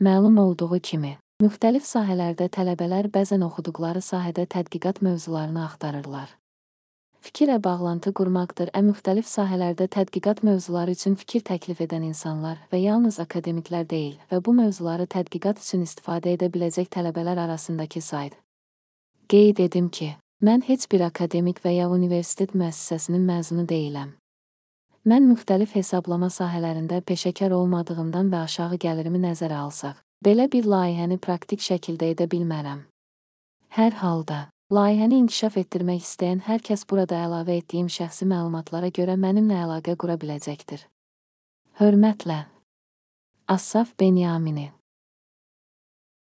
Məlum olduğu kimi, müxtəlif sahələrdə tələbələr bəzən oxuduqları sahədə tədqiqat mövzularını axtarırlar. Fikirlə bağlantı qurmaqdır. Ən müxtəlif sahələrdə tədqiqat mövzuları üçün fikir təklif edən insanlar və yalnız akademiklər deyil və bu mövzuları tədqiqat üçün istifadə edə biləcək tələbələr arasındakı sayt. Qeyd edim ki, mən heç bir akademik və ya universitet müəssisəsinin məzunu deyiləm. Mən müxtəlif hesablama sahələrində peşəkar olmadığımdan və aşağı gəlirimi nəzərə alsaq, belə bir layihəni praktik şəkildə edə bilmərəm. Hər halda Layihəni inkişaf etdirmək istəyən hər kəs burada əlavə etdiyim şəxsi məlumatlara görə mənimlə əlaqə qura biləcəkdir. Hörmətlə. Assaf Benyamini